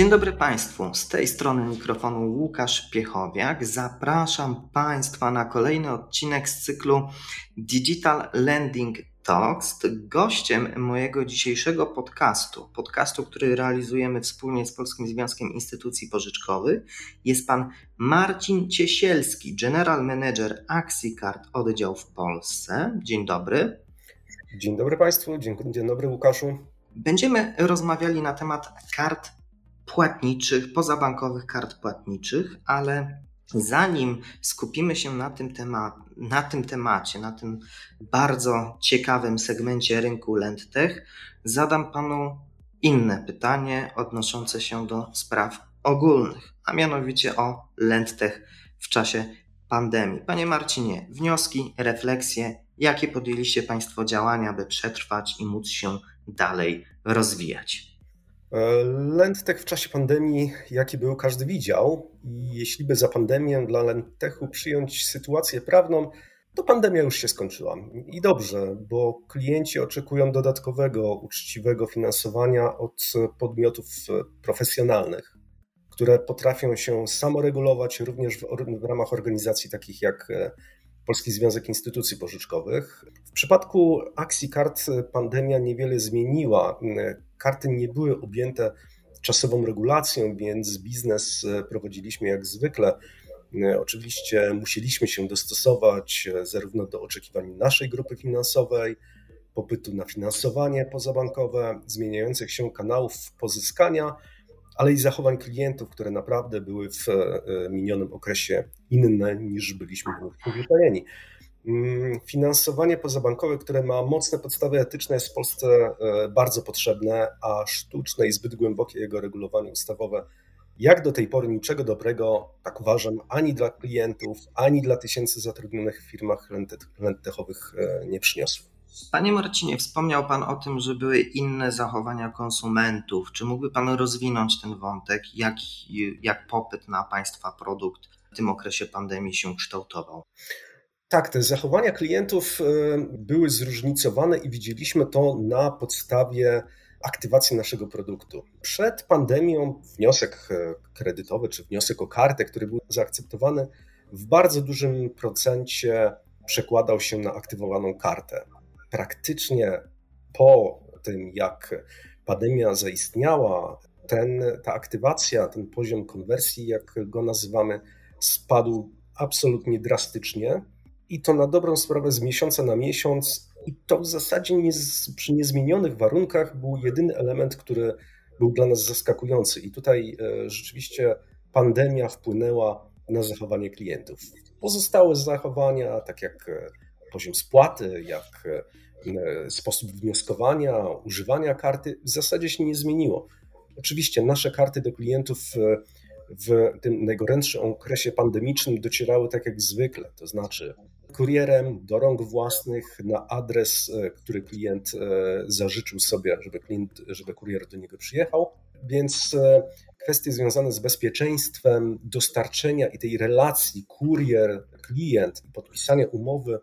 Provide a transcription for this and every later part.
Dzień dobry Państwu. Z tej strony mikrofonu Łukasz Piechowiak. Zapraszam Państwa na kolejny odcinek z cyklu Digital Lending Talks. Gościem mojego dzisiejszego podcastu, podcastu, który realizujemy wspólnie z Polskim Związkiem Instytucji Pożyczkowych, jest pan Marcin Ciesielski, General Manager AxiCard oddział w Polsce. Dzień dobry. Dzień dobry Państwu, dzień, dzień dobry Łukaszu. Będziemy rozmawiali na temat kart płatniczych, pozabankowych kart płatniczych, ale zanim skupimy się na tym, temat, na tym temacie, na tym bardzo ciekawym segmencie rynku LendTech, zadam Panu inne pytanie odnoszące się do spraw ogólnych, a mianowicie o LendTech w czasie pandemii. Panie Marcinie, wnioski, refleksje, jakie podjęliście Państwo działania, by przetrwać i móc się dalej rozwijać? E, Lentech w czasie pandemii, jaki był, każdy widział. I jeśli by za pandemię dla Lentechu przyjąć sytuację prawną, to pandemia już się skończyła. I dobrze, bo klienci oczekują dodatkowego, uczciwego finansowania od podmiotów profesjonalnych, które potrafią się samoregulować również w, w ramach organizacji takich jak e, Polski Związek Instytucji Pożyczkowych. W przypadku AxiCard pandemia niewiele zmieniła. Karty nie były objęte czasową regulacją, więc biznes prowadziliśmy jak zwykle. Oczywiście musieliśmy się dostosować zarówno do oczekiwań naszej grupy finansowej, popytu na finansowanie pozabankowe, zmieniających się kanałów pozyskania, ale i zachowań klientów, które naprawdę były w e, minionym okresie inne niż byliśmy przyzwyczajeni. Mm, finansowanie pozabankowe, które ma mocne podstawy etyczne, jest w Polsce e, bardzo potrzebne, a sztuczne i zbyt głębokie jego regulowanie ustawowe, jak do tej pory niczego dobrego, tak uważam, ani dla klientów, ani dla tysięcy zatrudnionych w firmach lentechowych e, nie przyniosło. Panie Marcinie, wspomniał Pan o tym, że były inne zachowania konsumentów. Czy mógłby Pan rozwinąć ten wątek, jak, jak popyt na Państwa produkt w tym okresie pandemii się kształtował? Tak, te zachowania klientów e, były zróżnicowane i widzieliśmy to na podstawie aktywacji naszego produktu. Przed pandemią wniosek e, kredytowy czy wniosek o kartę, który był zaakceptowany, w bardzo dużym procencie przekładał się na aktywowaną kartę praktycznie po tym, jak pandemia zaistniała, ten, ta aktywacja, ten poziom konwersji, jak go nazywamy, spadł absolutnie drastycznie i to na dobrą sprawę z miesiąca na miesiąc. I to w zasadzie nie, przy niezmienionych warunkach był jedyny element, który był dla nas zaskakujący. I tutaj e, rzeczywiście pandemia wpłynęła na zachowanie klientów. Pozostałe zachowania, tak jak e, poziom spłaty, jak e, sposób wnioskowania, używania karty, w zasadzie się nie zmieniło. Oczywiście nasze karty do klientów w tym najgorętszym okresie pandemicznym docierały tak jak zwykle, to znaczy kurierem do rąk własnych na adres, e, który klient zażyczył sobie, żeby, klient, żeby kurier do niego przyjechał. Więc kwestie związane z bezpieczeństwem dostarczenia i tej relacji kurier-klient i podpisania umowy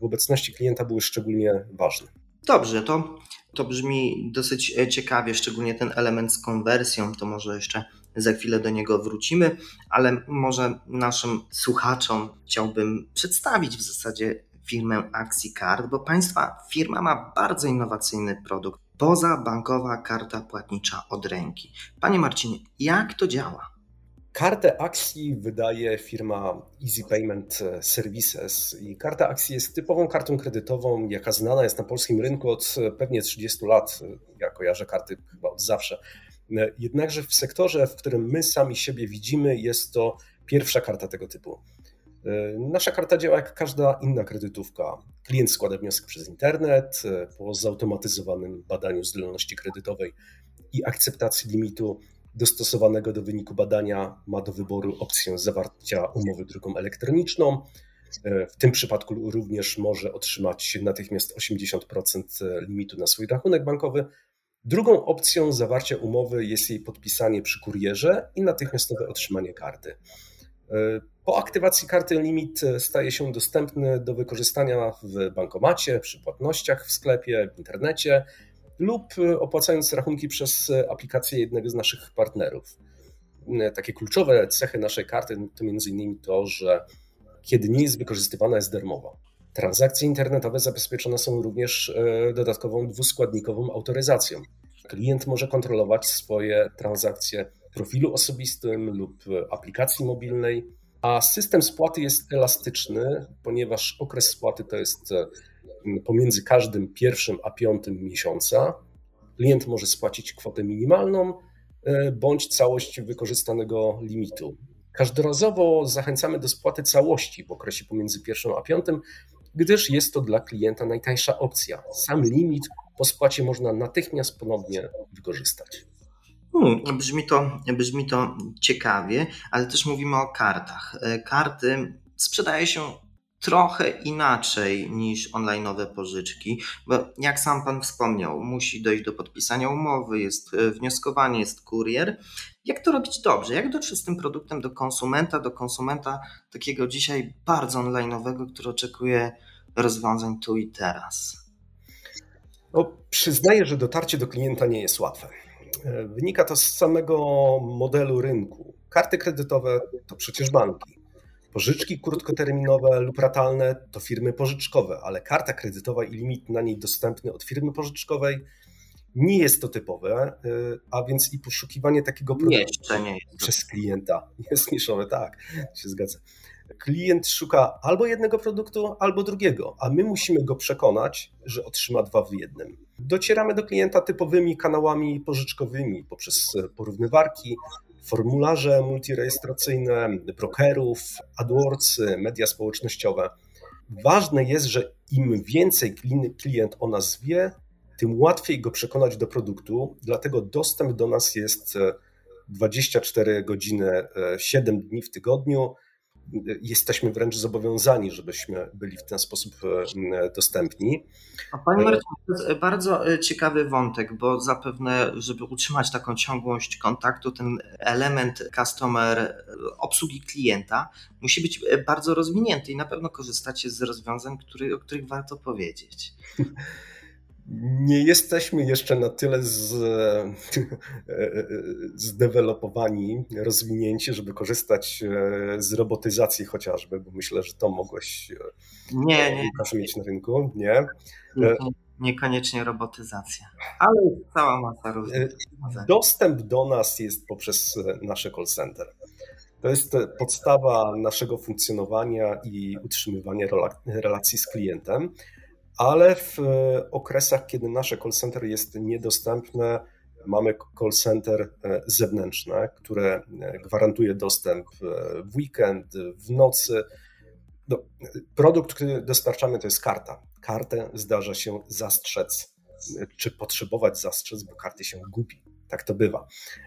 w obecności klienta były szczególnie ważne. Dobrze, to, to brzmi dosyć e, ciekawie, szczególnie ten element z konwersją, to może jeszcze za chwilę do niego wrócimy, ale może naszym słuchaczom chciałbym przedstawić w zasadzie firmę AxiCard, bo Państwa firma ma bardzo innowacyjny produkt. Poza bankowa karta płatnicza od ręki. Panie Marcinie, jak to działa? Kartę akcji wydaje firma Easy Payment Services i karta akcji jest typową kartą kredytową, jaka znana jest na polskim rynku od pewnie 30 lat. Ja kojarzę karty chyba od zawsze. Jednakże w sektorze, w którym my sami siebie widzimy, jest to pierwsza karta tego typu. Nasza karta działa jak każda inna kredytówka. Klient składa wniosek przez internet po zautomatyzowanym badaniu zdolności kredytowej i akceptacji limitu dostosowanego do wyniku badania ma do wyboru opcję zawarcia umowy drogą elektroniczną. E, w tym przypadku również może otrzymać natychmiast 80% limitu na swój rachunek bankowy. Drugą opcją zawarcia umowy jest jej podpisanie przy kurierze i natychmiastowe otrzymanie karty. E, po aktywacji karty limit staje się dostępny do wykorzystania w bankomacie, przy płatnościach w sklepie, w internecie lub opłacając rachunki przez aplikację jednego z naszych partnerów. Takie kluczowe cechy naszej karty to m.in. to, że kiedy nie jest wykorzystywana, jest darmowa. Transakcje internetowe zabezpieczone są również dodatkową dwuskładnikową autoryzacją. Klient może kontrolować swoje transakcje w profilu osobistym lub aplikacji mobilnej, a system spłaty jest elastyczny, ponieważ okres spłaty to jest e, pomiędzy każdym pierwszym a piątym miesiąca. Klient może spłacić kwotę minimalną e, bądź całość wykorzystanego limitu. Każdorazowo zachęcamy do spłaty całości w okresie pomiędzy pierwszym a piątym, gdyż jest to dla klienta najtańsza opcja. Sam limit po spłacie można natychmiast ponownie wykorzystać. Hmm, brzmi, to, brzmi to ciekawie, ale też mówimy o kartach. E, karty sprzedaje się trochę inaczej niż online'owe pożyczki, bo jak sam Pan wspomniał, musi dojść do podpisania umowy, jest e, wnioskowanie, jest kurier. Jak to robić dobrze? Jak dotrzeć z tym produktem do konsumenta, do konsumenta takiego dzisiaj bardzo online'owego, który oczekuje rozwiązań tu i teraz? No, przyznaję, że dotarcie do klienta nie jest łatwe. E, wynika to z samego modelu rynku. Karty kredytowe to przecież banki. Pożyczki krótkoterminowe lub ratalne to firmy pożyczkowe, ale karta kredytowa i limit na niej dostępny od firmy pożyczkowej nie jest to typowe, e, a więc i poszukiwanie takiego produktu nie przez klienta jest niszowe, tak, się zgadza. Klient szuka albo jednego produktu, albo drugiego, a my musimy go przekonać, że otrzyma dwa w jednym. Docieramy do klienta typowymi kanałami pożyczkowymi poprzez porównywarki, formularze multirejestracyjne, brokerów, AdWords, media społecznościowe. Ważne jest, że im więcej klient o nas wie, tym łatwiej go przekonać do produktu, dlatego dostęp do nas jest 24 godziny, 7 dni w tygodniu jesteśmy wręcz zobowiązani, żebyśmy byli w ten sposób e, dostępni. A Panie Marcinie, to jest bardzo e, ciekawy wątek, bo zapewne, żeby utrzymać taką ciągłość kontaktu, ten element customer, obsługi klienta musi być e, bardzo rozwinięty i na pewno korzystacie z rozwiązań, który, o których warto powiedzieć. nie jesteśmy jeszcze na tyle z, zdewelopowani, rozwinięci, żeby korzystać e, z robotyzacji chociażby, bo myślę, że to mogłeś e, nie, nie, mieć na rynku. Nie? nie e, niekoniecznie robotyzacja, ale cała masa różnych Dostęp do nas jest poprzez nasze call center. To jest podstawa naszego funkcjonowania i utrzymywania relacji z klientem ale w e, okresach, kiedy nasze call center jest niedostępne, mamy call center e, zewnętrzne, które e, gwarantuje dostęp w weekend, w nocy. No, produkt, który dostarczamy, to jest karta. Kartę zdarza się zastrzec, czy potrzebować zastrzec, bo karty się gubi. Tak to bywa.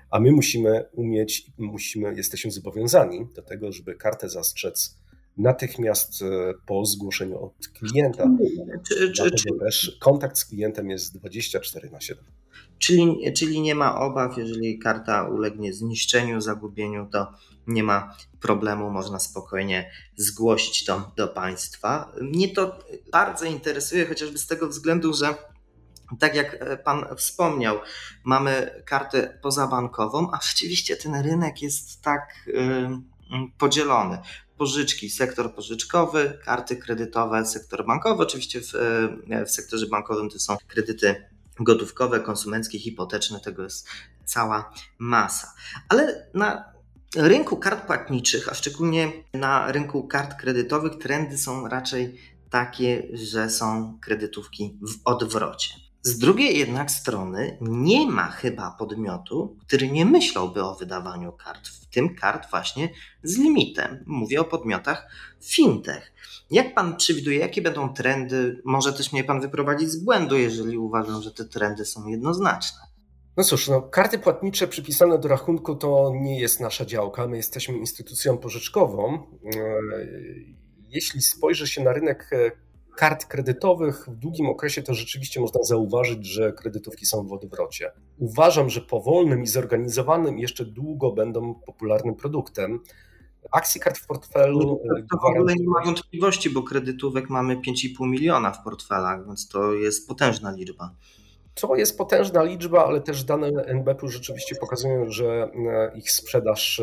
A my musimy umieć, musimy, jesteśmy zobowiązani do tego, żeby kartę zastrzec natychmiast e, po zgłoszeniu od klienta. Czy, czy, czy, też kontakt z klientem jest 24 na 7. Czyli, czyli nie ma obaw, jeżeli karta ulegnie zniszczeniu, zagubieniu, to nie ma problemu, można spokojnie zgłosić to do państwa. Mnie to bardzo interesuje, chociażby z tego względu, że tak jak Pan wspomniał, mamy kartę pozabankową, a rzeczywiście ten rynek jest tak podzielony pożyczki, sektor pożyczkowy, karty kredytowe, sektor bankowy. Oczywiście w, e, w sektorze bankowym to są kredyty gotówkowe, konsumenckie, hipoteczne, tego jest cała masa. Ale na rynku kart płatniczych, a szczególnie na rynku kart kredytowych, trendy są raczej takie, że są kredytówki w odwrocie. Z drugiej jednak strony nie ma chyba podmiotu, który nie myślałby o wydawaniu kart, w tym kart właśnie z limitem. Mówię o podmiotach fintech. Jak pan przewiduje, jakie będą trendy? Może też mnie pan wyprowadzić z błędu, jeżeli uważam, że te trendy są jednoznaczne. No cóż, no, karty płatnicze przypisane do rachunku to nie jest nasza działka. My jesteśmy instytucją pożyczkową. E, jeśli spojrzy się na rynek e, kart kredytowych w długim okresie to rzeczywiście można zauważyć, że kredytówki są w odwrocie. Uważam, że powolnym i zorganizowanym jeszcze długo będą popularnym produktem. Akcji kart w portfelu. No, to w ogóle nie ma wątpliwości, bo kredytówek mamy 5,5 miliona w portfelach, więc to jest potężna liczba. To jest potężna liczba, ale też dane NBP rzeczywiście pokazują, że ich sprzedaż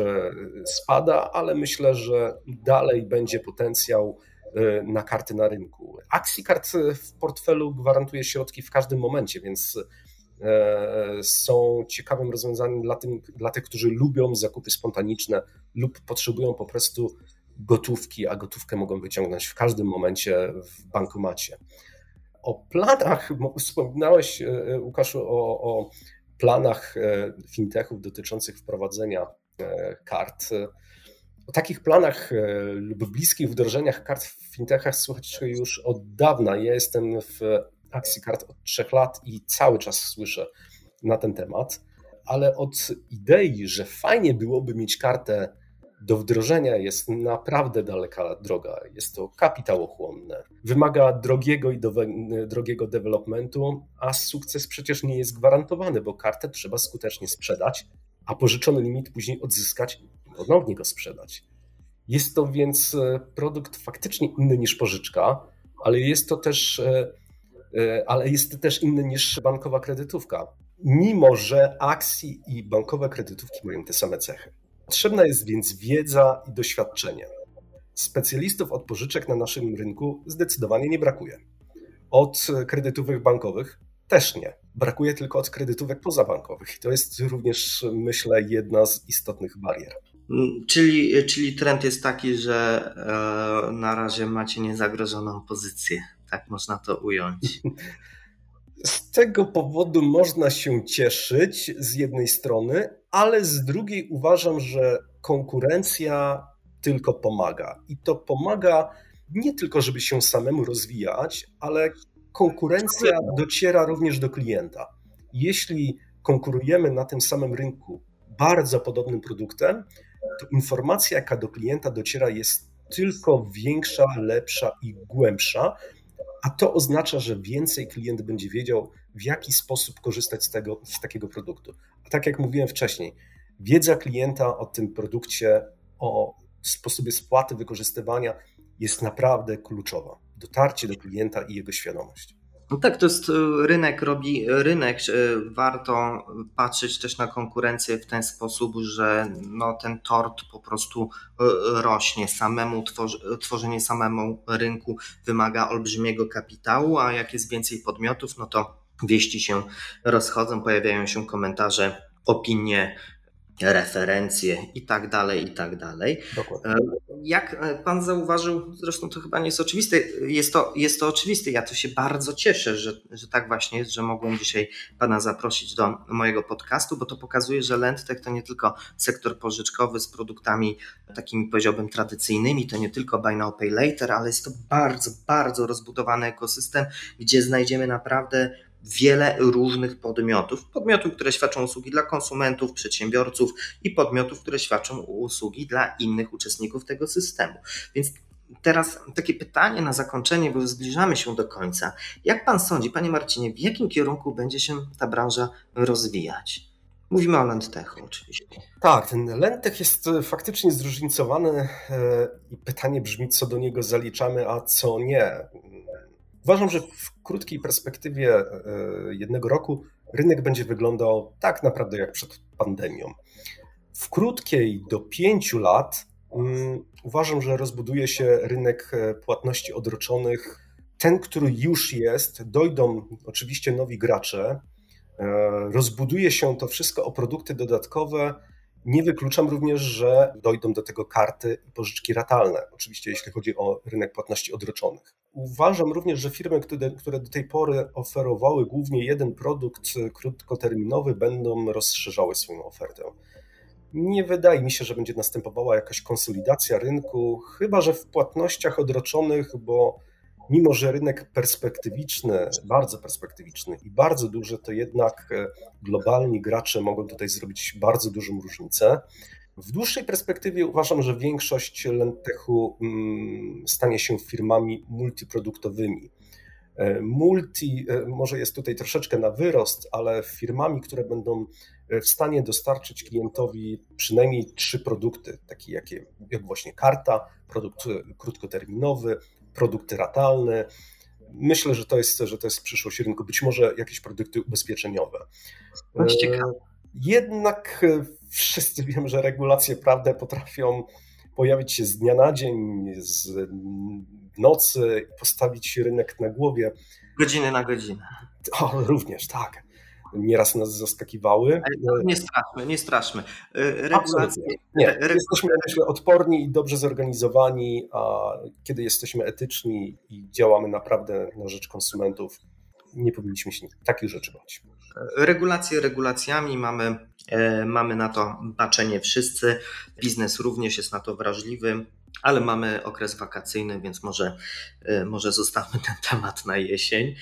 spada, ale myślę, że dalej będzie potencjał na karty na rynku. Akcji kart w portfelu gwarantuje środki w każdym momencie, więc E, są ciekawym rozwiązaniem dla, tym, dla tych, którzy lubią zakupy spontaniczne lub potrzebują po prostu gotówki, a gotówkę mogą wyciągnąć w każdym momencie w bankomacie. O planach, wspominałeś e, Łukaszu o, o planach e, fintechów dotyczących wprowadzenia kart. O takich planach lub bliskich wdrożeniach kart w fintechach słuchać już od dawna. Ja jestem w akcji kart od trzech lat i cały czas słyszę na ten temat, ale od idei, że fajnie byłoby mieć kartę do wdrożenia jest naprawdę daleka droga. Jest to kapitałochłonne. Wymaga drogiego i drogiego developmentu, a sukces przecież nie jest gwarantowany, bo kartę trzeba skutecznie sprzedać, a pożyczony limit później odzyskać ponownie go sprzedać. Jest to więc e, produkt faktycznie inny niż pożyczka, ale jest to też e, E, ale jest też inny niż bankowa kredytówka. Mimo, że akcji i bankowe kredytówki mają te same cechy. Potrzebna jest więc wiedza i doświadczenie. Specjalistów od pożyczek na naszym rynku zdecydowanie nie brakuje. Od kredytówek bankowych też nie. Brakuje tylko od kredytówek pozabankowych. I to jest również, myślę, jedna z istotnych barier. Mm, czyli, czyli trend jest taki, że e, na razie macie niezagrożoną pozycję tak można to ująć. Z tego powodu można się cieszyć z jednej strony, ale z drugiej uważam, że konkurencja tylko pomaga. I to pomaga nie tylko, żeby się samemu rozwijać, ale konkurencja dociera również do klienta. Jeśli konkurujemy na tym samym rynku bardzo podobnym produktem, to informacja, jaka do klienta dociera, jest tylko większa, lepsza i głębsza, a to oznacza, że więcej klient będzie wiedział, w jaki sposób korzystać z, tego, z takiego produktu. A tak jak mówiłem wcześniej, wiedza klienta o tym produkcie, o sposobie spłaty, wykorzystywania jest naprawdę kluczowa. Dotarcie do klienta i jego świadomość. No tak, to jest e, rynek, robi rynek. E, warto patrzeć też na konkurencję w ten sposób, że no, ten tort po prostu e, rośnie. Samemu tworzenie samemu rynku wymaga olbrzymiego kapitału, a jak jest więcej podmiotów, no to wieści się rozchodzą, pojawiają się komentarze, opinie, referencje i tak dalej, i tak dalej. Dokładnie. Jak e, pan zauważył, zresztą to chyba nie jest oczywiste, jest to, jest to oczywiste. Ja to się bardzo cieszę, że, że tak właśnie jest, że mogłem dzisiaj pana zaprosić do mojego podcastu, bo to pokazuje, że Lendtech to nie tylko sektor pożyczkowy z produktami takimi powiedziałbym tradycyjnymi, to nie tylko buy now, pay later, ale jest to bardzo, bardzo rozbudowany ekosystem, gdzie znajdziemy naprawdę wiele różnych podmiotów. Podmiotów, które świadczą usługi dla konsumentów, przedsiębiorców i podmiotów, które świadczą usługi dla innych uczestników tego systemu. Więc teraz takie pytanie na zakończenie, bo zbliżamy się do końca. Jak pan sądzi, panie Marcinie, w jakim kierunku będzie się ta branża rozwijać? Mówimy o Lendtechu oczywiście. Tak, ten Lendtech jest faktycznie zróżnicowany e, i pytanie brzmi, co do niego zaliczamy, a co nie. Uważam, że w krótkiej perspektywie e, jednego roku rynek będzie wyglądał tak naprawdę jak przed pandemią. W krótkiej do pięciu lat um, uważam, że rozbuduje się rynek e, płatności odroczonych. Ten, który już jest, dojdą oczywiście nowi gracze, e, rozbuduje się to wszystko o produkty dodatkowe. Nie wykluczam również, że dojdą do tego karty i pożyczki ratalne, oczywiście jeśli chodzi o rynek płatności odroczonych. Uważam również, że firmy, które, do tej pory oferowały głównie jeden produkt krótkoterminowy, będą rozszerzały swoją ofertę. Nie wydaje mi się, że będzie następowała jakaś konsolidacja rynku, chyba że w płatnościach odroczonych, bo mimo że rynek perspektywiczny, bardzo perspektywiczny i bardzo duży, to jednak e, globalni gracze mogą tutaj zrobić bardzo dużą różnicę. W dłuższej perspektywie uważam, że większość Lentechu mm, stanie się firmami multiproduktowymi. E, multi e, może jest tutaj troszeczkę na wyrost, ale firmami, które będą w stanie dostarczyć klientowi przynajmniej trzy produkty, takie jakie, jak właśnie karta, produkt krótkoterminowy, produkt ratalny, myślę, że to jest, że to jest przyszłość rynku. Być może jakieś produkty ubezpieczeniowe. ciekawe. Jednak wszyscy wiemy, że regulacje prawne potrafią pojawić się z dnia na dzień, z nocy, postawić rynek na głowie. Godziny na godzinę. O, również, tak. Nieraz nas zaskakiwały. Nie straszmy, nie straszmy. Y, regulacje. Nie, jesteśmy myślę, odporni i dobrze zorganizowani, a kiedy jesteśmy etyczni i działamy naprawdę na rzecz konsumentów, nie powinniśmy się takich rzeczy bać. Regulacje regulacjami, mamy, e, mamy na to baczenie wszyscy. Biznes również jest na to wrażliwy, ale mamy okres wakacyjny, więc może, e, może zostawmy ten temat na jesień.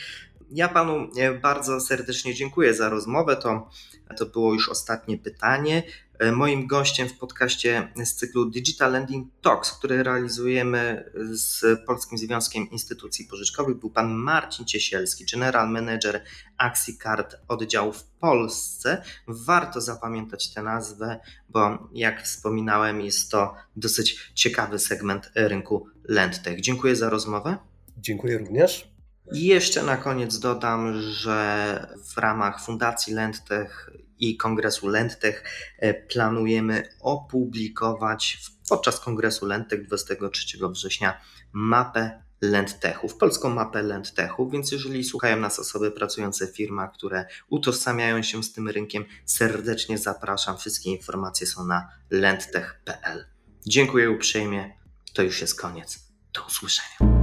Ja panu e, bardzo serdecznie dziękuję za rozmowę. To, to było już ostatnie pytanie. E, moim gościem w podcaście z cyklu Digital Lending Talks, który realizujemy z Polskim Związkiem Instytucji Pożyczkowych, był pan Marcin Ciesielski, General Manager Axi Card oddziału w Polsce. Warto zapamiętać tę nazwę, bo jak wspominałem, jest to dosyć ciekawy segment rynku LendTech. Dziękuję za rozmowę. Dziękuję również. I jeszcze na koniec dodam, że w ramach Fundacji LendTech i Kongresu LendTech e, planujemy opublikować podczas Kongresu LendTech 23 września mapę LendTechów, polską mapę LendTechów, więc jeżeli słuchają nas osoby pracujące w firmach, które utożsamiają się z tym rynkiem, serdecznie zapraszam. Wszystkie informacje są na lendtech.pl. Dziękuję uprzejmie. To już jest koniec. Do usłyszenia.